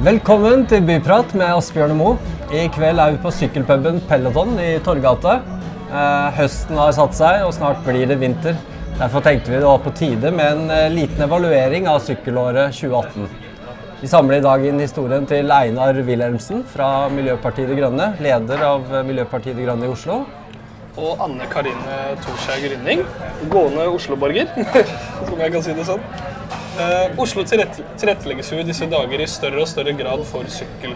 Velkommen til Byprat med Asbjørn og Mo. I kveld er vi på sykkelpuben Peloton i Torgata. Eh, høsten har satt seg, og snart blir det vinter. Derfor tenkte vi det var på tide med en eh, liten evaluering av sykkelåret 2018. Vi samler i dag inn historien til Einar Wilhelmsen fra Miljøpartiet De Grønne, leder av eh, Miljøpartiet De Grønne i Oslo. Og Anne Karine Torskjær Grynning, gående Osloborger, om jeg kan si det sånn. Eh, Oslo tilrette- tilrettelegges jo i disse dager i større og større grad for sykkel.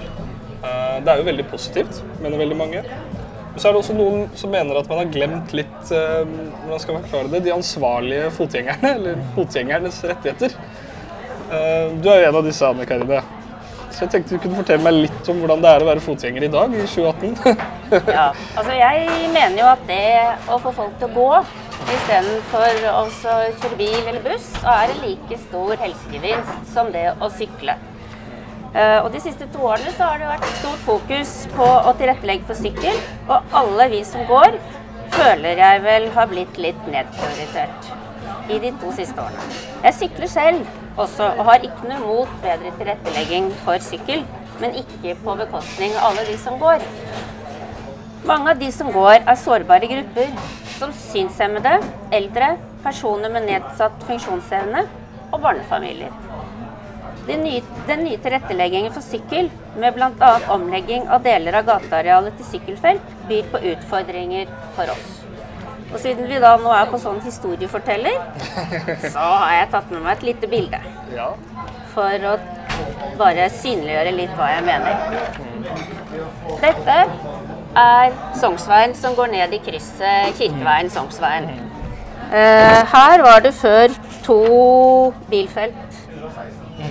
Eh, det er jo veldig positivt, mener veldig mange. Men så er det også noen som mener at man har glemt litt eh, hvordan skal man forklare det, de ansvarlige fotgjengerne, eller fotgjengernes rettigheter. Du er jo en av disse, Anne Karine. Så jeg tenkte du kunne fortelle meg litt om hvordan det er å være fotgjenger i dag, i 2018. Ja, altså jeg mener jo at det å få folk til å gå istedenfor å kjøre bil eller buss, er en like stor helsegevinst som det å sykle. Eh, Og De siste to årene så har det vært stort fokus på å tilrettelegge for sykkel. Og alle vi som går, føler jeg vel har blitt litt nedprioritert i de to siste årene. Jeg sykler selv også, og har ikke noe imot bedre tilrettelegging for sykkel, men ikke på bekostning av alle de som går. Mange av de som går, er sårbare grupper, som synshemmede, eldre, personer med nedsatt funksjonsevne og barnefamilier. Den nye, den nye tilretteleggingen for sykkel, med bl.a. omlegging av deler av gatearealet til sykkelfelt, byr på utfordringer for oss. Og siden vi da nå er på sånn historieforteller, så har jeg tatt med meg et lite bilde. For å bare synliggjøre litt hva jeg mener. Dette er Sognsveien som går ned i krysset Kirkeveien-Sognsveien. Eh, her var det før to bilfelt.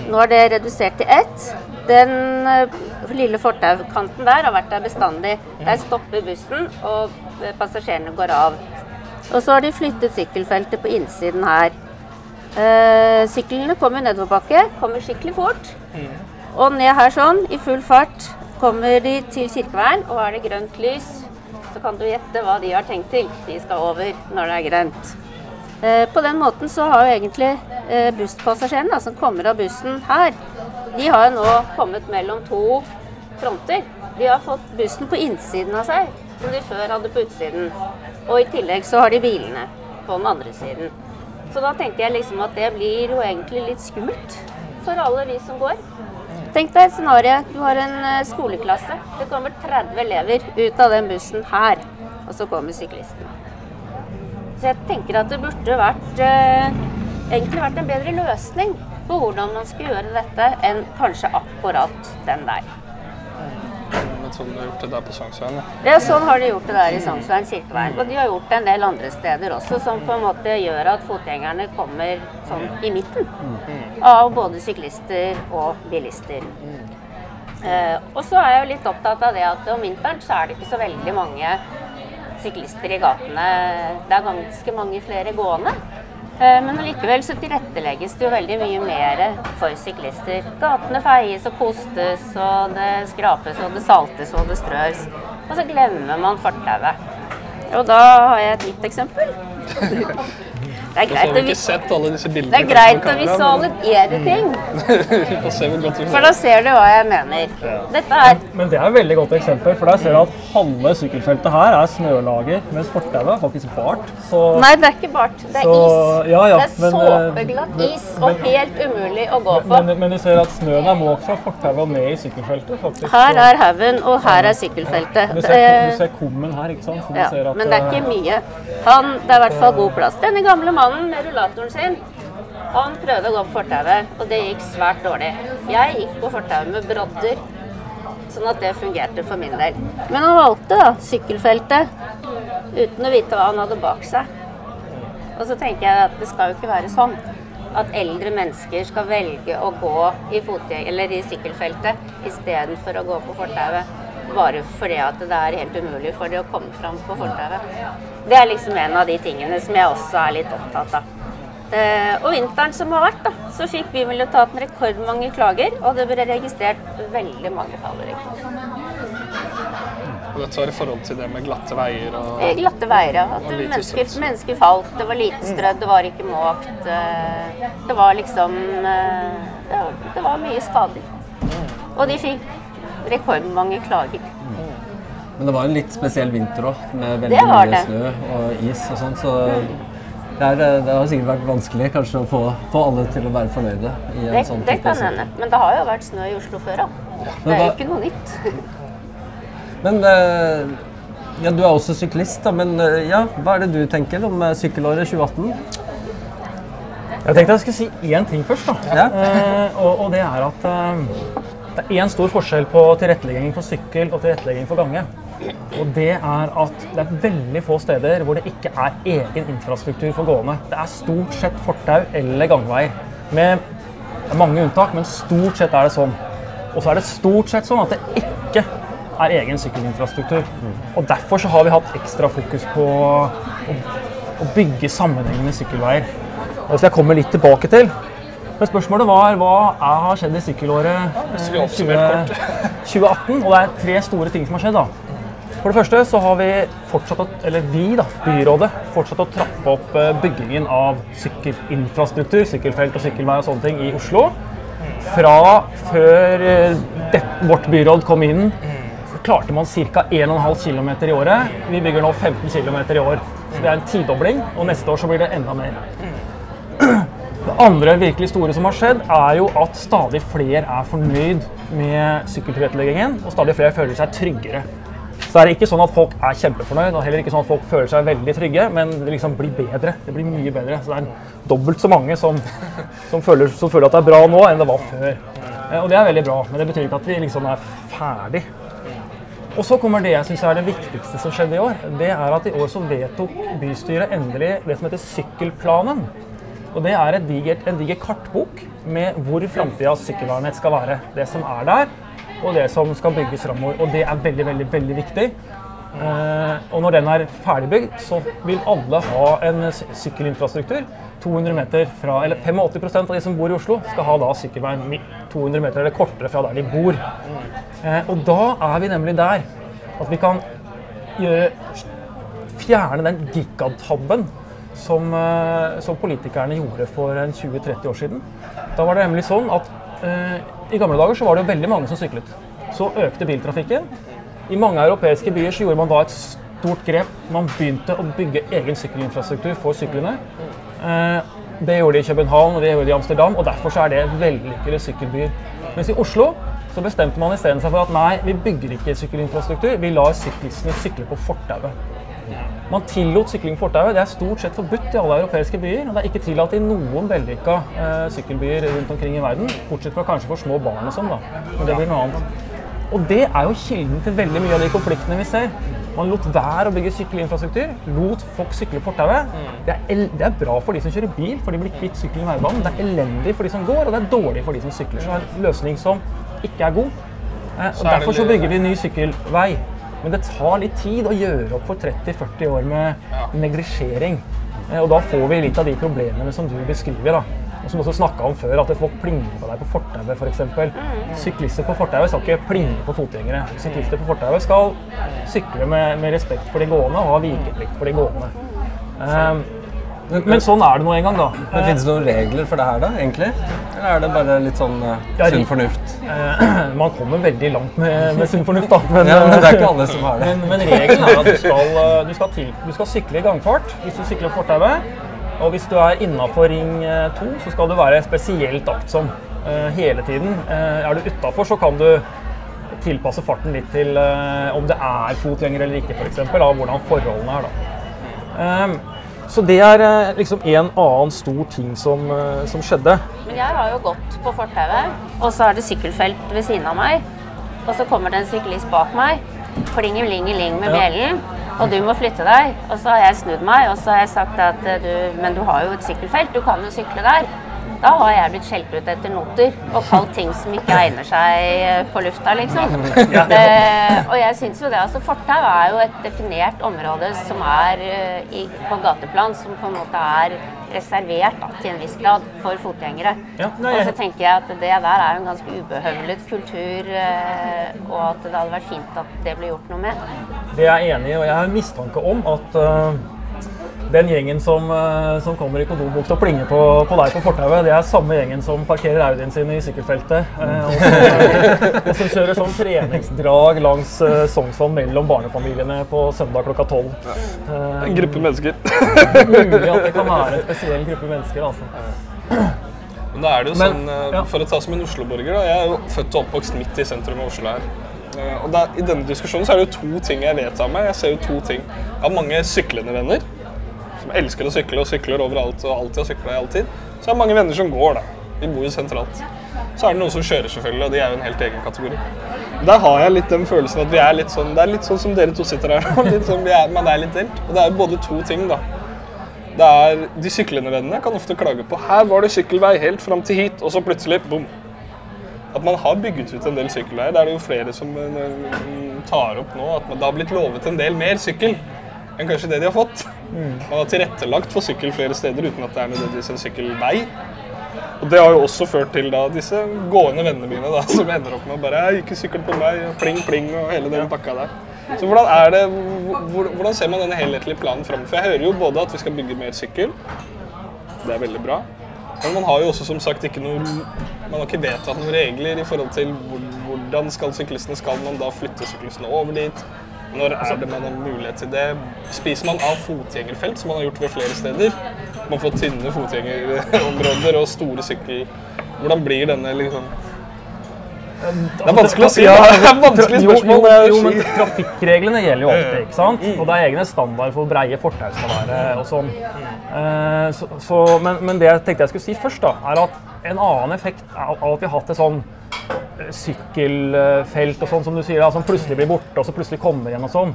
Nå er det redusert til ett. Den eh, lille fortaukanten der har vært der bestandig. Der stopper bussen, og eh, passasjerene går av. Og så har de flyttet sykkelfeltet på innsiden her. Syklene kommer nedoverbakke, kommer skikkelig fort. Og ned her sånn, i full fart, kommer de til kirkevern og er det grønt lys, så kan du gjette hva de har tenkt til. De skal over når det er grønt. Eh, På den måten så har jo egentlig eh, busspassasjerene som kommer av bussen her, de har jo nå kommet mellom to fronter. De har fått bussen på innsiden av seg, som de før hadde på utsiden. Og i tillegg så har de bilene på den andre siden. Så da tenker jeg liksom at det blir jo egentlig litt skummelt for alle vi som går. Tenk deg et scenario. Du har en eh, skoleklasse. Det kommer 30 elever ut av den bussen her, og så kommer syklistene. Så jeg tenker at det burde vært eh, egentlig vært en bedre løsning på hvordan man skal gjøre dette, enn kanskje akkurat den der. Men sånn de har gjort det der på Sognsveien. ja. Sånn har de gjort det der i Sognsveien Kirkeveien. Og de har gjort det en del andre steder også, som på en måte gjør at fotgjengerne kommer sånn i midten av både syklister og bilister. Eh, og så er jeg jo litt opptatt av det at om vinteren så er det ikke så veldig mange syklister i gatene. Det er ganske mange flere gående. Eh, Men likevel så tilrettelegges det jo veldig mye mer for syklister. Gatene feies og postes, og det skrapes og det saltes og det strøs. Og så glemmer man fortauet. Og da har jeg et nytt eksempel. Det er Så har greit vi ikke sett alle disse bildene. det er greit å visualisere ting, Vi får se hvor godt vi for da ser du hva jeg mener. Dette er Men det er et veldig godt eksempel, for der ser du at halve sykkelfeltet her er snølager, mens fortauet er faktisk bart. Så Nei, det er ikke bart. Det er Så- is. ja, ja, det er men, eh, såpeglatt men- is og helt umulig å gå på. men, men du ser at snøen er måkt fra fortauet og ned i sykkelfeltet, faktisk. Her er haugen, og her er sykkelfeltet. du ser, Eh, du ser kummen her, ikke sant? Så du Ja, ser at, men det er eh, ikke mye. Han, det er i hvert fall god plass. Denne gamle mannen med rullatoren sin, han prøvde å gå på fortauet, og det gikk svært dårlig. Jeg gikk på fortauet med brodder, sånn at det fungerte for min del. Men han valgte da sykkelfeltet uten å vite hva han hadde bak seg. Og så tenker jeg at det skal jo ikke være sånn. At eldre mennesker skal velge å gå i, fotgjeng- eller i sykkelfeltet istedenfor å gå på fortauet. Bare fordi at det er helt umulig for de å komme fram på fortauet. Det er liksom en av de tingene som jeg også er litt opptatt av. Eh, og vinteren som har vært, da, så fikk Bymiljøetaten rekordmange klager, og det ble registrert veldig mange fallulykker. Og dette var i forhold til det med glatte veier og Eh, Glatte veier, ja. At mennesker, mennesker falt. Det var lite strødd, det var ikke måkt. eh, Det var liksom Det var, det var mye skader. Og de fikk rekordmange klager. Men det var en litt spesiell vinter òg, med veldig mye det. snø og is og sånn. Så det, er, det har sikkert vært vanskelig kanskje å få, få alle til å være fornøyde i en Det, sånn det type kan hende. Men det har jo vært snø i Oslo før, da. Det er jo ikke noe nytt. Men eh, ja, du er også syklist, da. Men eh, ja, hva er det du tenker om eh, sykkelåret 2018? Jeg tenkte jeg skulle si én ting først. da. Ja. Eh, og, og det er at eh, det er én stor forskjell på tilrettelegging for sykkel og tilrettelegging for gange. Og det er at det er veldig få steder hvor det ikke er egen infrastruktur for gående. Det er stort sett fortau eller gangveier. Med mange unntak, men stort sett er det sånn. Og så er det stort sett sånn at det ikke er egen sykkelinfrastruktur. Og derfor så har vi hatt ekstra fokus på å, å bygge sammenhengende sykkelveier. Det skal jeg komme litt tilbake til. Men spørsmålet var hva har skjedd i sykkelåret Hvis vi eh, oppsummerer 20 2018? Og det er tre store ting som har skjedd. da. For det første så har vi fortsatt, å, eller vi da, byrådet, fortsatt å trappe opp eh, byggingen av sykkelinfrastruktur, sykkelfelt og sykkelvei og sånne ting i Oslo. Fra før eh, det, vårt byråd kom inn, klarte man ca. 1,5 km i året. Vi bygger nå 15 km i år. Så det er en tidobling, og neste år så blir det enda mer. Det andre virkelig store som har skjedd, er jo at stadig flere er fornøyd med sykkeltilretteleggingen, og stadig flere føler seg tryggere. Så er det ikke sånn at folk er kjempefornøyd, og heller ikke sånn at folk føler seg veldig trygge, men det liksom blir bedre. Det blir mye bedre. Så det er dobbelt så mange som, som, føler, som føler at det er bra nå, enn det var før. Eh, Og det er veldig bra, men det betyr ikke at vi liksom er ferdig. Og så kommer det jeg syns er det viktigste som skjedde i år. Det er at i år så vedtok bystyret endelig det som heter Sykkelplanen. Og det er digert, en diger kartbok med hvor framtidas sykkelvernett skal være. Det som er der, og det som skal bygges framover. Og det er veldig, veldig, veldig viktig. Uh, og når den er ferdigbygd, så vil alle ha en sykkelinfrastruktur. 200 meter fra, eller 85% av de som bor i Oslo, skal ha da sykkelveien 200 meter eller kortere fra der de bor. Uh, og da er vi nemlig der at vi kan gjøre, fjerne den gigatabben som, eh, som politikerne gjorde for 20-30 år siden. Da var det nemlig sånn at eh, i gamle dager så var det jo veldig mange som syklet. Så økte biltrafikken. I mange europeiske byer så gjorde man da et stort grep. Man begynte å bygge egen sykkelinfrastruktur for syklene. Eh, det gjorde de i København og det gjorde de i Amsterdam, og derfor så er det vellykkede sykkelbyer. Mens i Oslo så bestemte man isteden seg for at nei, vi bygger ikke sykkelinfrastruktur, vi lar syklistene sykle på fortauet. Man tillot sykling på fortauet. Det er stort sett forbudt i alle europeiske byer. Og det er ikke tillatt i noen vellykka eh, sykkelbyer rundt omkring i verden. Bortsett fra kanskje for små barn og sånn, da. Men det blir noe annet. Og det er jo kilden til veldig mye av de konfliktene vi ser. Man lot være å bygge sykkelinfrastruktur, lot folk sykle på fortauet. Det, er det er bra for de som kjører bil, for de blir kvitt sykkelen i veibanen. Det er elendig for de som går, og det er dårlig for de som sykler. Så det er en løsning som ikke er god. Eh, og er derfor så bygger vi ny sykkelvei. Men det tar litt tid å gjøre opp for 30-40 år med neglisjering. Eh, Og da får vi litt av de problemene som du beskriver. da. Og som også snakka om før, at folk plinger på deg på fortauet f.eks. Syklister på fortauet skal ikke plinge på fotgjengere. Syklister på fortauet skal sykle med, med respekt for de gående og ha vikeplikt for de gående. Eh, men sånn er det nå en gang, da. Men Finnes det noen regler for det her, da, egentlig? Eller er det bare litt sånn uh, sunn fornuft? Eh, Man kommer veldig langt med, med sunn fornuft, da. Men, Ja, men det er ikke alle som har det. Men, men regelen er at du skal, eh, du, skal til, du skal sykle i gangfart hvis du sykler fortauet. Og hvis du er innafor ring 2, så skal du være spesielt aktsom eh, hele tiden. Eh, er du utafor, så kan du tilpasse farten litt til eh, om det er fotgjenger eller ikke, f.eks. For av hvordan forholdene er. da. Så det er eh, liksom en annen stor ting som, eh, som skjedde. Men jeg har jo gått på fortauet, og så er det sykkelfelt ved siden av meg. Og så kommer det en syklist bak meg, plingelingeling med Ja. bjellen. Og du må flytte deg. Og så har jeg snudd meg og så har jeg sagt at eh, du, men du har jo et sykkelfelt, du kan jo sykle der. Da har jeg blitt skjelt ut etter noter og kalt ting som ikke egner seg eh, på lufta, liksom. Det, og jeg syns jo det. altså Fortau er jo et definert område som er eh, i, på gateplan, som på en måte er reservert da, til en viss grad for fotgjengere. Ja, og så tenker jeg at det der er jo en ganske ubehøvlet kultur, eh, og at det hadde vært fint at det ble gjort noe med. Det er jeg enig i, og jeg har en mistanke om at øh, Den gjengen som, eh, som kommer i kondombuks og plinger på, på deg på fortauet, det er samme gjengen som parkerer Audien sin i sykkelfeltet. eh, Og som, kjører sånn treningsdrag langs eh, Sognsvann mellom barnefamiliene på søndag klokka tolv. Ja. En gruppe mennesker. Mulig at det kan være en spesiell gruppe mennesker. altså. Men da er det jo Men, sånn, eh, ja. For å ta som en Oslo-borger, da. Jeg er jo født og oppvokst midt i sentrum av Oslo her. Og der, I denne diskusjonen så er det jo to ting jeg vet av meg. Jeg ser jo to ting. Jeg har mange syklende venner elsker å sykle og sykler overalt og alltid har sykla i all tid. Så er det mange venner som går, da. Vi bor jo sentralt. Så er det noen som kjører, selvfølgelig, og de er jo en helt egen kategori. Der har jeg litt den følelsen at vi er litt sånn Det er litt sånn som dere to sitter her nå. Sånn, er, man er litt delt. Og det er både to ting, da. Det er, De syklende vennene kan ofte klage på her var det sykkelvei helt fram til hit, og så plutselig bom. At man har bygget ut en del sykkelveier. Det er det jo flere som eh, tar opp nå. At det har blitt lovet en del mer sykkel enn kanskje det de har fått. Man har tilrettelagt for sykkel flere steder uten at det er nødvendigvis en sykkelvei. Og det har jo også ført til da disse gående vennene mine da, som ender opp med bare 'Ikke sykkel på meg', og pling, pling og hele den pakka der. Så hvordan er det, hvordan ser man denne helhetlige planen fram? For jeg hører jo både at vi skal bygge mer sykkel, det er veldig bra. Men man har jo også som sagt ikke noe Man har ikke vedtatt noen regler i forhold til hvordan skal syklistene Skal man da flytte syklistene over dit? Når er det man har mulighet til det? Spiser man av fotgjengerfelt, som man har gjort ved flere steder? Man får tynne fotgjengerområder og store sykkel... Hvordan blir denne liksom Det er vanskelig å si. Ja, Det er vanskelig spørsmål. Jo, det jo, men trafikkreglene gjelder jo alltid, ikke sant? Og det er egne standarder for breie fortau skal være og sånn. Eh, så, så, men, men det jeg tenkte jeg skulle si først, da, er at en annen effekt av at vi har hatt et sånn sykkelfelt og sånn som du sier, som plutselig blir borte og så plutselig kommer igjen og sånn,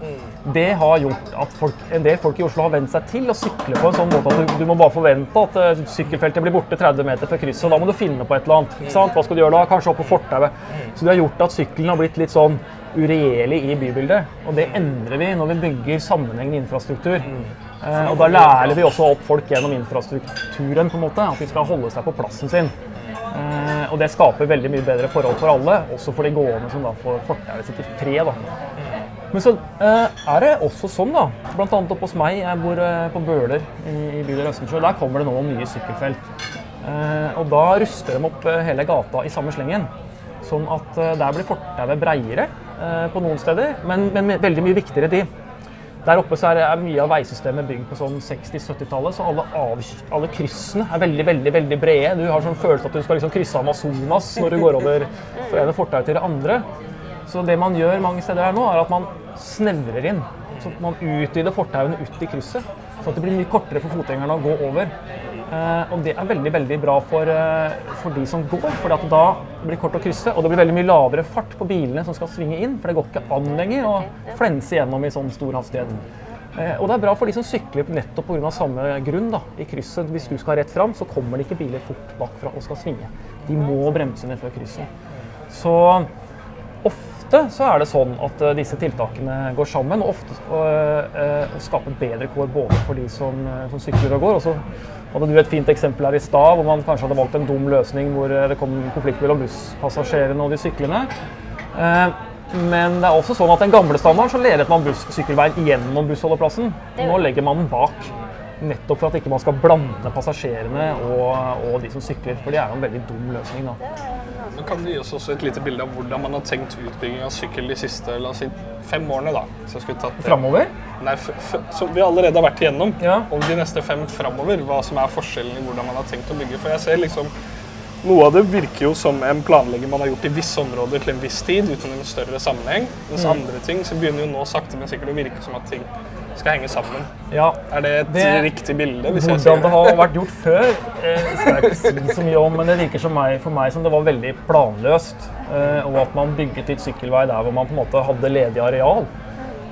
det har gjort at folk, en del folk i Oslo har vent seg til å sykle på en sånn måte at du, du må bare forvente at eh, sykkelfeltet blir borte 30 meter før krysset, og da må du finne på et eller annet. ikke sant? Hva skal du gjøre da? Kanskje opp på fortauet. Så det har gjort at sykkelen har blitt litt sånn uregjerlig i bybildet. Og det endrer vi når vi bygger sammenhengende infrastruktur. Eh, og da lærer vi også opp folk gjennom infrastrukturen, på en måte, at de skal holde seg på plassen sin. Eh, og det skaper veldig mye bedre forhold for alle, også for de gående som da får fortauet sitt i fred. Da. Men så eh, er det også sånn, da, bl.a. oppe hos meg, jeg bor eh, på Bøler i, bydel Østensjø, der kommer det nå nye sykkelfelt. Og da ruster de opp hele gata i samme slengen. Sånn at der blir fortauet breiere på noen steder, men, men veldig mye viktigere de. Der oppe så er, er mye av veisystemet bygd på sånn 60-70-tallet, så alle, av, alle kryssene er veldig veldig, veldig brede. Du har sånn følelse at du skal liksom krysse Amazonas når du går over fra ene fortau til det andre. Så det man gjør mange steder her nå, er at man snevrer inn. Så man utvider fortauene ut i krysset, sånn at det blir mye kortere for fotgjengerne å gå over. Eh, og det er veldig veldig bra for, eh, for de som går, for da blir det kort å krysse. Og det blir veldig mye lavere fart på bilene som skal svinge inn, for det går ikke an lenger å flense gjennom i sånn stor hastighet. Eh, og det er bra for de som sykler nettopp pga. samme grunn. da. I krysset, hvis du skal rett fram, så kommer det ikke biler fort bakfra og skal svinge. De må bremse ned før krysset. Så ofte så er det sånn at eh, disse tiltakene går sammen, og ofte uh, uh, skaper bedre kår både for de som, eh, som sykler og går. Og så hadde du et fint eksempel her i stad hvor man kanskje hadde valgt en dum løsning hvor eh, det kom konflikt mellom busspassasjerene og de syklende. Eh, men det er også sånn at den gamle standarden så ledet man buss sykkelveien gjennom bussholdeplassen. Nå legger man den bak. Nettopp for at ikke man skal blande passasjerene og, og de som sykler. For det er jo en veldig dum løsning. da. Men kan du gi oss også et lite bilde av hvordan man har tenkt utbygging av sykkel de siste la oss si, fem årene? da? Så. Framover? Nei, som vi allerede har vært igjennom. Ja. Og de neste fem framover, hva som er forskjellen i hvordan man har tenkt å bygge. For jeg ser liksom Noe av det virker jo som en planlegging man har gjort i visse områder til en viss tid, uten en større sammenheng. Mens Mm. andre ting så begynner jo nå sakte, men sikkert å virke som at ting skal henge sammen. Ja. Er det et Det- riktig bilde? hvis jeg sier det har vært gjort før, eh, skal jeg ikke si så mye om, men det virker som meg, for meg som det var veldig planløst. Eh, og at man bygget litt sykkelvei der hvor man på en måte hadde ledig areal.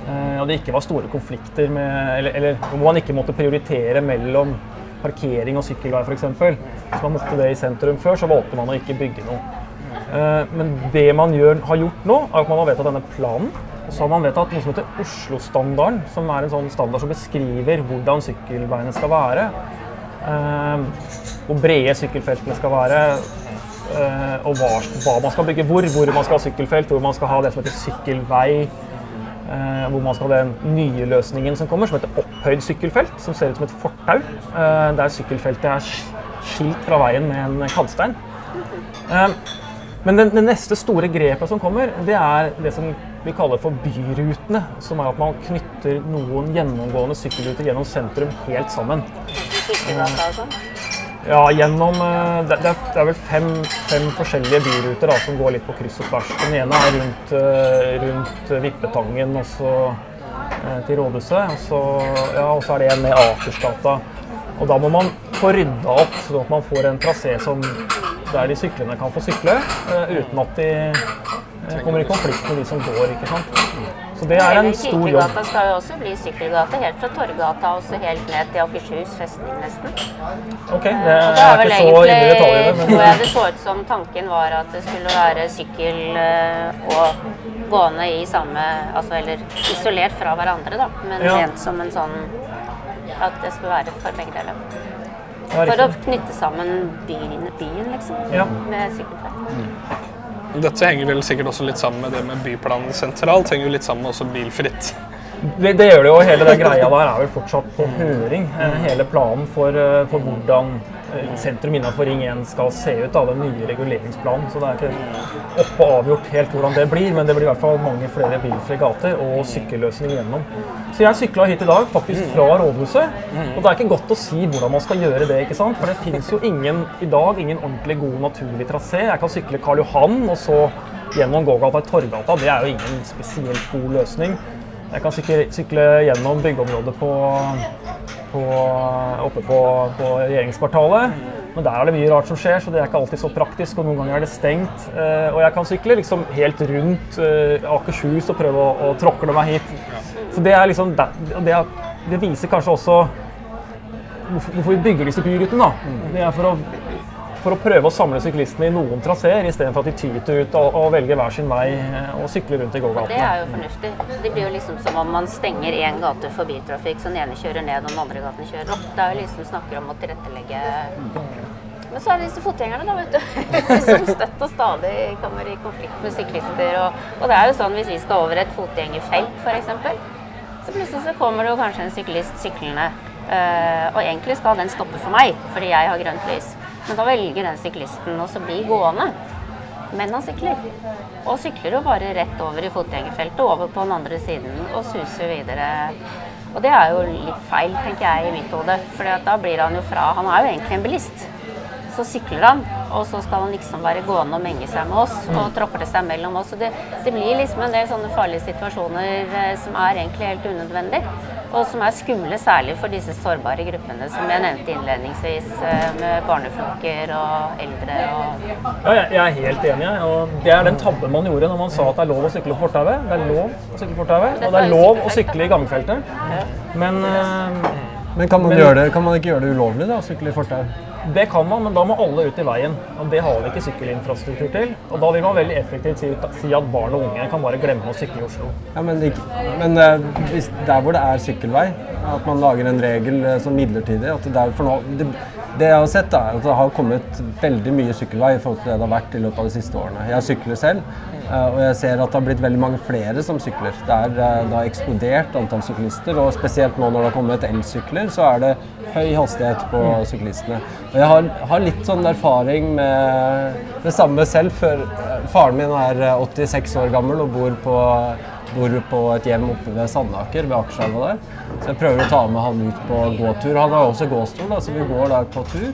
Eh, og det ikke var store konflikter med Eller, eller hvor man ikke måtte prioritere mellom parkering og sykkelvei f.eks. Hvis man måtte det i sentrum før, så valgte man å ikke bygge noe. Men det man gjør, har gjort nå, er at man har vedtatt denne planen. Så har man vedtatt noe som heter Oslo-standarden, som er en sånn standard som beskriver hvordan sykkelveiene skal være. Eh, hvor brede sykkelfeltene skal være, eh, og hva, man skal bygge hvor. Hvor man skal ha sykkelfelt, hvor man skal ha det som heter sykkelvei. Eh, hvor man skal ha den nye løsningen som kommer, som heter opphøyd sykkelfelt. Som ser ut som et fortau. Eh, der sykkelfeltet er skilt fra veien med en kantstein. Eh, men det neste store grepet som kommer, det er det som vi kaller for byrutene. Som er at man knytter noen gjennomgående sykkelruter gjennom sentrum helt sammen. Sånn. Ja, gjennom eh, Det, det, er, vel fem, fem forskjellige byruter da, som går litt på kryss og tvers. Den ene er rundt, eh, rundt Vippetangen og så eh, til rådhuset. Og så, ja, og så er det en med Akersgata. Og da må man få rydda opp, sånn at man får en trasé som der de syklende kan få sykle, uten at de eh, kommer i konflikt med de som går. ikke sant? Så det er en stor jobb. Kirkegata skal jo også bli sykkelgate, helt fra Torgata og så helt ned til Akershus festning, nesten. Ok, det er, det er ikke så inne i detaljene, tror men jeg det så ut som tanken var at det skulle være sykkel eh, og gående i samme Altså eller isolert fra hverandre, da. Men Ja. rent som en sånn At det skulle være for begge deler. For å knytte sammen byen, byen liksom, Ja. med sykkelfelt. Dette henger vel sikkert også litt sammen med det med byplanen sentralt. Henger jo litt sammen med også bilfritt. Det, det gjør det jo. Hele den greia der er vel fortsatt på høring. Eh, Hele planen for, eh, for hvordan eh, sentrum innenfor Ring 1 skal se ut. Da, den nye reguleringsplanen. Så det er ikke oppe og avgjort helt hvordan det blir, men det blir i hvert fall mange flere bilfrie gater og sykkelløsning gjennom. Så jeg sykla hit i dag faktisk fra rådhuset. Og det er ikke godt å si hvordan man skal gjøre det, ikke sant? for det finnes jo ingen i dag ingen ordentlig god naturlig trasé. Jeg kan sykle Karl Johan og så gjennom gågata i Torgata. Det er jo ingen spesielt god løsning. Jeg kan sykle, sykle gjennom byggeområdet på, på, oppe på, på regjeringskvartalet. Men der er det mye rart som skjer, så det er ikke alltid så praktisk. Og noen ganger er det stengt. Eh, og jeg kan sykle liksom helt rundt eh, Akershus og prøve å, å tråkle meg hit. Så det liksom det, det, er, viser kanskje også hvorfor, vi bygger disse byrutene. Det er for å, for å prøve å samle syklistene i noen traseer, istedenfor at de tyter ut og, og velger hver sin vei eh, og sykler rundt i gågatene. Det er jo fornuftig. Det blir jo liksom som om man stenger én gate for biltrafikk, så den ene kjører ned og den andre gaten kjører opp. Det er jo liksom snakker om å tilrettelegge Men så er det disse fotgjengerne, da, vet du. Som støtt og stadig kommer i konflikt med syklister. Og, og det er jo sånn hvis vi skal over et fotgjengerfelt, f.eks., så plutselig så kommer det jo kanskje en syklist syklende. eh, og egentlig skal den stoppe for meg, fordi jeg har grønt lys. Men da velger den syklisten også bli gående. Men han sykler. Og sykler jo bare rett over i fotgjengerfeltet, over på den andre siden og suser videre. Og det er jo litt feil, tenker jeg, i mitt hode. For da blir han jo fra Han er jo egentlig en bilist. Så sykler han, og så skal han liksom være gående og menge seg med oss og tråkle seg mellom oss. Og det, det blir liksom en del sånne farlige situasjoner eh, som er egentlig helt unødvendig. Og som er skumle, særlig for disse sårbare gruppene som jeg nevnte innledningsvis, eh, med barneflokker og eldre og Ja, jeg, jeg er helt enig. jeg, og Det er den tabben man gjorde når man sa at det er lov å sykle på fortauet. Det er lov å sykle på fortauet, og det er lov å sykle i gangfeltet. Men eh, Men kan man, Men- gjøre det, kan man ikke gjøre det ulovlig, da? å Sykle i fortau? Det kan man, men da må alle ut i veien. Og det har vi ikke sykkelinfrastruktur til. Og da vil man veldig effektivt si, at barn og unge kan bare glemme å sykle i Oslo. Ja, men men eh, der hvor det er sykkelvei, at man lager en regel eh, som midlertidig at det, er for nå, det, det jeg har sett, er at det har kommet veldig mye sykkelvei i forhold til det det har vært i løpet av de siste årene. Jeg sykler selv, eh, og jeg ser at det har blitt veldig mange flere som sykler. Det, er, eh, det har eksplodert antall syklister, og spesielt nå når det har kommet elsykler, så er det høy hastighet på syklistene. Og jeg har, har litt sånn erfaring med det samme selv. Før, eh, faren min er eh, 86 år gammel og bor på, bor på et hjem oppe ved Sandaker, ved Akerselva der. Så jeg prøver å ta med han ut på gåtur. Han har også gåstol, da, så vi går der på tur.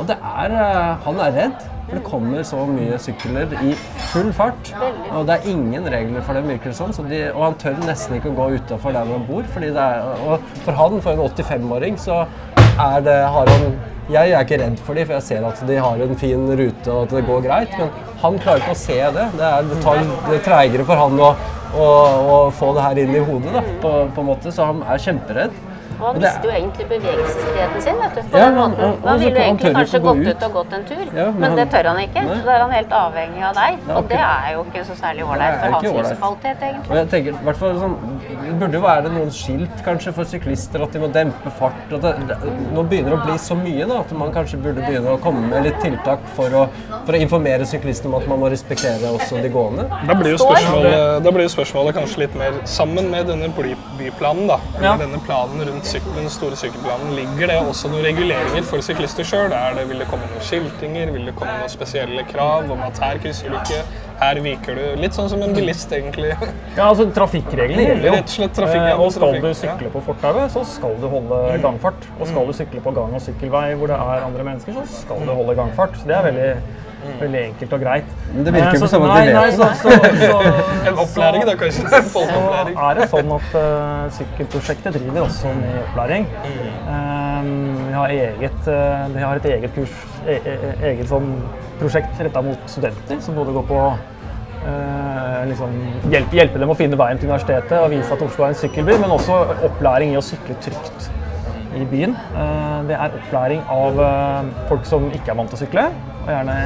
Og det er, eh, han er redd, for det kommer så mye sykler i full fart. Og det er ingen regler for dem, virker det som. Sånn, de, og han tør nesten ikke å gå utafor der han bor. Fordi det er, og for han, for en 85-åring, så er det, har han Jeg er ikke redd for dem, for jeg ser at de har en fin rute og at det går greit. Men han klarer ikke å se det. Det, er, det tar litt treigere for han å, å, få det her inn i hodet, da, på, på en måte. Så han er kjemperedd. Og han visste mister jo egentlig bevegelsesfriheten sin. vet du, på Ja, den måten. han- han- ville jo egentlig kanskje gå gått ut. ut og gått en tur, Ja, men men, han- det tør han ikke. Nei. Så da er han helt avhengig av deg. Ja, Og det er jo ikke så særlig Nei, ålreit for hans livskvalitet, egentlig. Og jeg tenker, hvert fall sånn, Det burde jo være noen skilt kanskje for syklister at de må dempe fart. Det, nå begynner det å bli så mye da, at man kanskje burde begynne å komme med litt tiltak for å, for å informere syklistene om at man må respektere også de gående. Da blir, jo spørsmålet, da blir jo spørsmålet kanskje litt mer sammen med denne byplanen. da. Eller Ja. denne planen rundt den store sykkelplanen. Ligger det også noen reguleringer for syklister sjøl? Vil det komme noen skiltinger? Vil det komme noen spesielle krav om at her krysser du ikke, her viker du? Litt sånn som en bilist, egentlig. Ja, altså Trafikkreglene gjelder jo. Rett og slett trafikk, Eh, og skal du sykle på fortauet, så skal du holde gangfart. Og skal du sykle på gang- og sykkelvei hvor det er andre mennesker, så skal du holde gangfart. Så det er veldig, veldig enkelt og greit. Men det virker jo som at de nei, vet så, så, så, En opplæring, da, kanskje. En folkeopplæring. så er det sånn at uh, sykkelprosjektet driver også med opplæring. Um, vi har, eget, uh, vi, har et eget kurs, e e eget sånn prosjekt retta mot studenter, som både går på Uh, liksom, hjelpe, hjelpe dem å finne veien til universitetet og vise at Oslo er en sykkelby, men også opplæring i å sykle trygt i byen. Uh, det er opplæring av uh, folk som ikke er vant til å sykle, og gjerne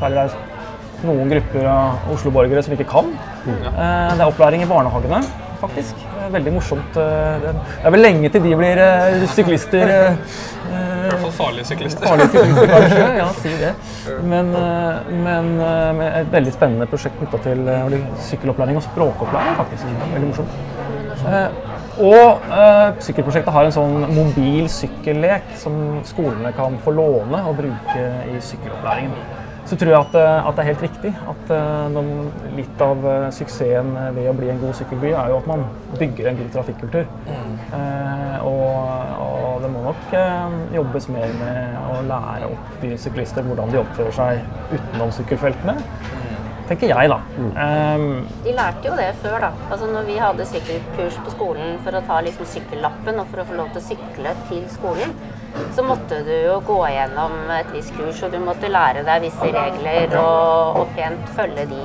særlig det er noen grupper av Oslo-borgere som ikke kan. Eh, Det er opplæring i barnehagene, faktisk. Veldig morsomt. Eh, Det er vel lenge til de blir eh, syklister. I hvert fall farlige syklister. Farlige syklister, kanskje. Ja, si det. Men, men et veldig spennende prosjekt knytta til sykkelopplæring og språkopplæring, faktisk. Veldig morsomt. Og eh, sykkelprosjektet har en sånn mobil sykkellek som skolene kan få låne og bruke i sykkelopplæringen. Så tror jeg at, eh, at det er helt riktig at eh, noen, litt av eh, suksessen ved å bli en god sykkelby er jo at man bygger en god trafikkultur. Eh, og, og det må nok eh, jobbes mer med å lære opp de syklister hvordan de oppfører seg utenom sykkelfeltene. Tenker jeg, da. Eh, De lærte jo det før, da. Altså når vi hadde sykkelkurs på skolen for å ta liksom sykkellappen og for å få lov til å sykle til skolen, så måtte du jo gå gjennom et visst kurs, og du måtte lære deg visse regler og, og pent følge de.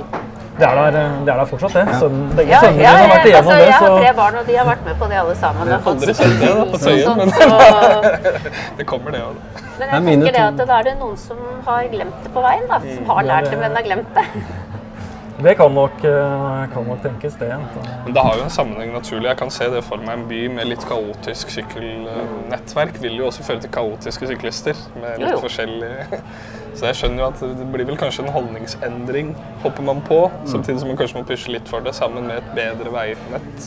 det, er der, eh, det er der fortsatt, det. Sønnen, begge Ja, sønnene ja, har vært jeg, igjennom altså, det. jeg har tre barn, og de har vært med på det alle sammen. fått Aldri sett det da, på sykkelkurs Tøyen, sånt, men så- det kommer, det òg. Men jeg tenker det at da er det noen som har glemt det på veien, da. Som har lært det, men har glemt det. Det kan nok, eh, kan nok tenkes, det. Men det har jo en sammenheng naturlig. Jeg kan se det for meg. En by med litt kaotisk sykkelnettverk vil jo også føre til kaotiske syklister. med Jo, litt jo. forskjellig... Så jeg skjønner jo at det blir vel kanskje en holdningsendring, hopper man på. Samtidig som man kanskje må pushe litt for det, sammen med et bedre veinett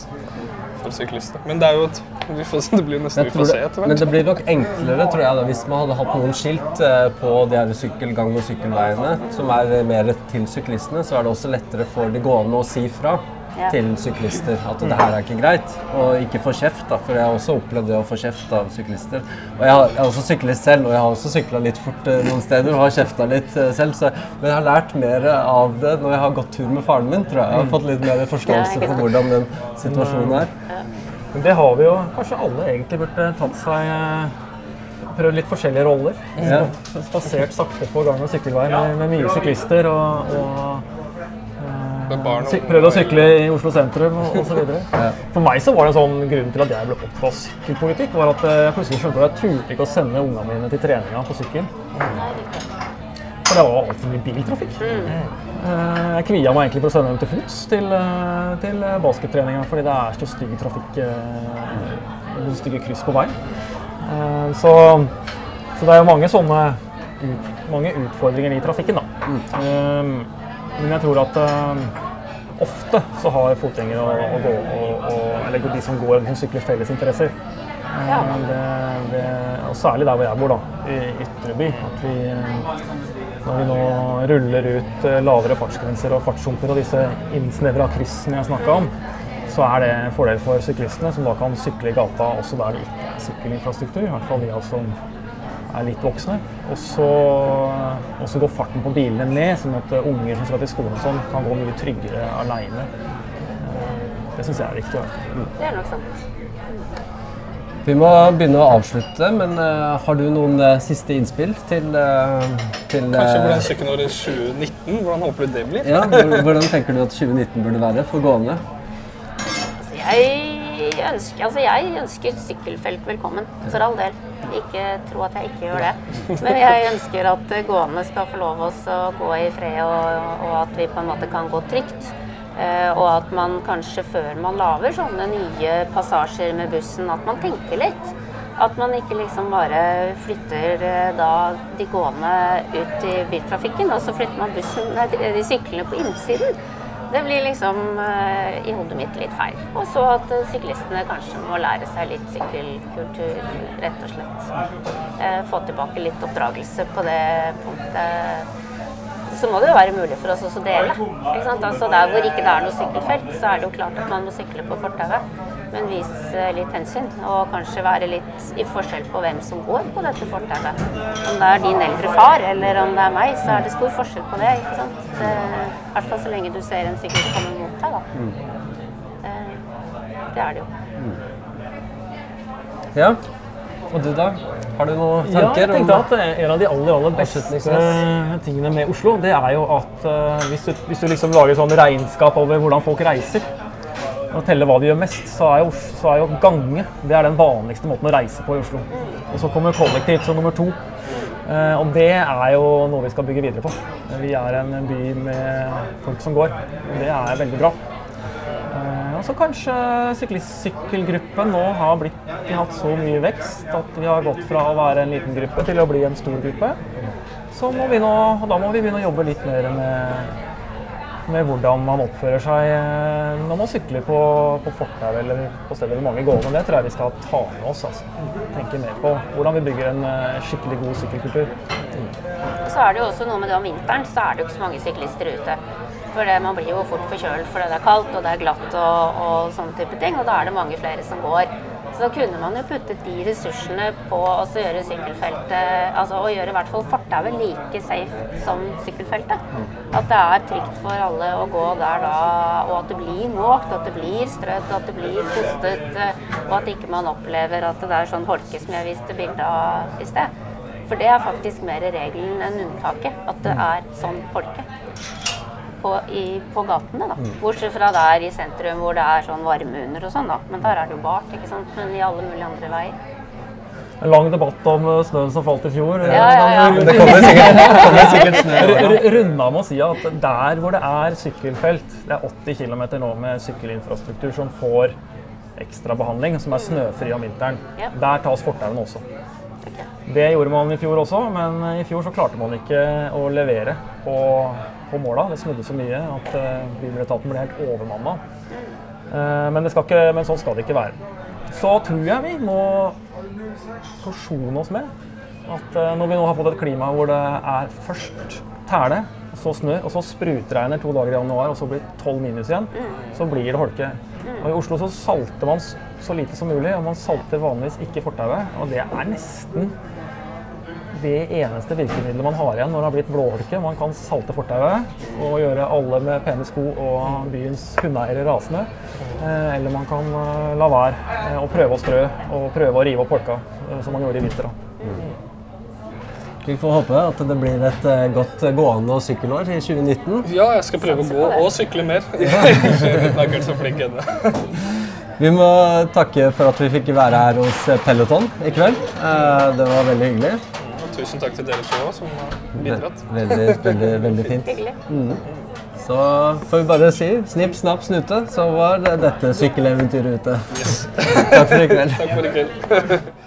for syklister. Men det er jo et vi får, Det blir nesten vi får se etter hvert. men det blir nok enklere tror jeg, da, hvis man hadde hatt noen skilt eh, på de her sykkelgang- og sykkelveiene som er mer til syklistene. Så er det også lettere for de gående å si fra Ja. til syklister at det her er ikke greit. Og ikke få kjeft, da, for jeg har også opplevd det å få kjeft av syklister. Og jeg, har, jeg er også syklist selv, og jeg har også sykla litt fort eh, noen steder og har kjefta litt eh, selv. Så, men jeg har lært mer av det når jeg har gått tur med faren min, tror jeg. Jeg har fått litt mer forståelse for hvordan den situasjonen er. Men det har vi jo kanskje alle egentlig burde tatt seg eh, Prøvd litt forskjellige roller. Ja. Spasert sakte på gang- og sykkelvei med, med mye syklister. og, og prøvd å sykle i Oslo sentrum osv. For meg så var det en sånn grunn til at jeg ble opptatt av sykkelpolitikk, var at eh, jeg plutselig skjønte at jeg turte ikke å sende ungene mine til treninga på sykkel. For det var altfor mye biltrafikk. Eh, Jeg kvia meg egentlig for å sende dem til fots til, eh, til baskettreninga, fordi det er så stygg trafikk, stygge kryss på veien. Eh, Så, så det er jo mange sånne ut, mange utfordringer i trafikken, da. Eh, Men jeg tror at eh, ofte så har fotgjengere og, og, gå, og, og, eller de som går, som sykler felles interesser. Eh, Ja. Det, det, og særlig der hvor jeg bor, da, i Ytreby. At vi, når vi nå ruller ut eh, lavere fartsgrenser og fartshumper og disse innsnevra kryssene jeg snakka om, så er det en fordel for syklistene, som da kan sykle i gata også der det ikke er sykkelinfrastruktur. I hvert fall de som som er litt voksne. Og så, og så går farten på bilene ned, sånn at eh, unger som skal til skolen og sånn, kan gå mye tryggere aleine. Det syns jeg er viktig. Mm. Det er nok sant. Vi må begynne å avslutte, men uh, har du noen uh, siste innspill til, uh, til Kanskje eh, hvordan kjøkkenåret 2019? Hvordan håper du det blir? ja, Hvordan tenker du at 2019 burde være for gående? Altså, jeg ønsker, altså jeg ønsker sykkelfelt velkommen, for all del. Ikke tro at jeg ikke gjør det. Men jeg ønsker at gående skal få lov å gå i fred, og, og, at vi på en måte kan gå trygt. Eh, og at man kanskje før man lager sånne nye passasjer med bussen, at man tenker litt. At man ikke liksom bare flytter eh, da de gående ut i biltrafikken, og så flytter man bussen, nei, de syklene på innsiden. Det blir liksom uh, i hodet mitt litt feil. Og så at uh, syklistene kanskje må lære seg litt sykkelkultur, rett og slett. Uh, få tilbake litt oppdragelse på det punktet. Så må det jo være mulig for oss også å dele. Altså Der hvor ikke det er noe sykkelfelt, så er det jo klart at man må sykle på fortauet men vise litt hensyn. Og kanskje være litt i forskjell på hvem som går på dette fortauet. Om det er din eldre far eller om det er meg, så er det stor forskjell på det. ikke sant? I hvert fall så lenge du ser en syklist komme mot deg, da. Mm. Det, det, er det jo. Mm. Ja. Og du, da? Har du noen tanker? Ja, jeg tenkte at En av de aller aller beste tingene med Oslo, det er jo at uh, hvis, du, hvis du liksom lager sånn regnskap over hvordan folk reiser, å telle hva de gjør mest, så er, jo, så er, jo, gange det er den vanligste måten å reise på i Oslo. Og så kommer kollektivt som nummer to. Eh, og det er jo noe vi skal bygge videre på. Vi er en by med folk som går, og det er veldig bra. Eh, og så kanskje sykkelgruppen nå har blitt, de har hatt så mye vekst at vi har gått fra å være en liten gruppe til å bli en stor gruppe. Så må vi nå, da må vi begynne å jobbe litt mer med med hvordan man oppfører seg eh, når man sykler på, på fortau eller på steder med mange gående. Det tror jeg vi skal ta med oss. Altså. Tenke mer på hvordan vi bygger en eh, skikkelig god sykkelkultur. Så er det jo også noe med det om vinteren, så er det jo ikke så mange syklister ute. For det, man blir jo fort forkjølt fordi det er kaldt og det er glatt og, og sånne type ting. Og da er det mange flere som går. Så da kunne man jo puttet de ressursene på å gjøre sykkelfeltet Altså å gjøre i hvert fall fortauet like safe som sykkelfeltet. At det er trygt for alle å gå der da, og at det blir måkt, at det blir strødd, at det blir pustet, Og at ikke man opplever at det er sånn holke som jeg viste bilde av i sted. For det er faktisk mer regelen enn unntaket. At det er sånn holke på, i, på gatene. da. Mm. Bortsett fra der i sentrum hvor det er sånn varme under og sånn, da. Men der er det jo bart, ikke sant. Men i alle mulige andre veier. En lang debatt om eh, snøen som falt i fjor. Ja, ja, ja. Det kommer sikkert, kommer sikkert snø. Runda med å si at der hvor det er sykkelfelt, det er 80 km nå med sykkelinfrastruktur som får ekstra behandling, som er snøfri om vinteren. Der tas fortauene også. Det gjorde man i fjor også, men i fjor så klarte man ikke å levere på, på måla. Det snudde så mye at uh, Bibeletaten ble helt overmanna. Uh, men, men, sånn skal det ikke være. Så tror jeg vi må forsone oss med at uh, når vi nå har fått et klima hvor det er først tæle, så snø, og så sprutregner to dager i januar, og så blir det 12 minus igjen, så blir det holke. Og I Oslo så salter man så lite som mulig, og man salter vanligvis ikke fortauet. Og det er nesten det eneste virkemidlet man har igjen når det har blitt blåholke. Man kan salte fortauet og gjøre alle med pene sko og byens hundeeiere rasende. Eh, eller man kan eh, la være og å prøve å strø og prøve å rive opp holka, som man gjorde i vinter. Vi får håpe at det blir et godt gående- og sykkelår i 2019. Ja, jeg skal prøve å gå og sykle mer. jeg er ikke så flink ennå. Vi må takke for at vi fikk være her hos Peloton i kveld. Det var veldig hyggelig tusen takk til dere to som har bidratt. Veldig, veldig, veldig fint. Mm. Så får vi bare si snipp, snapp, snute, så var dette sykkeleventyret ute. Yes. takk for i kveld. takk for i kveld.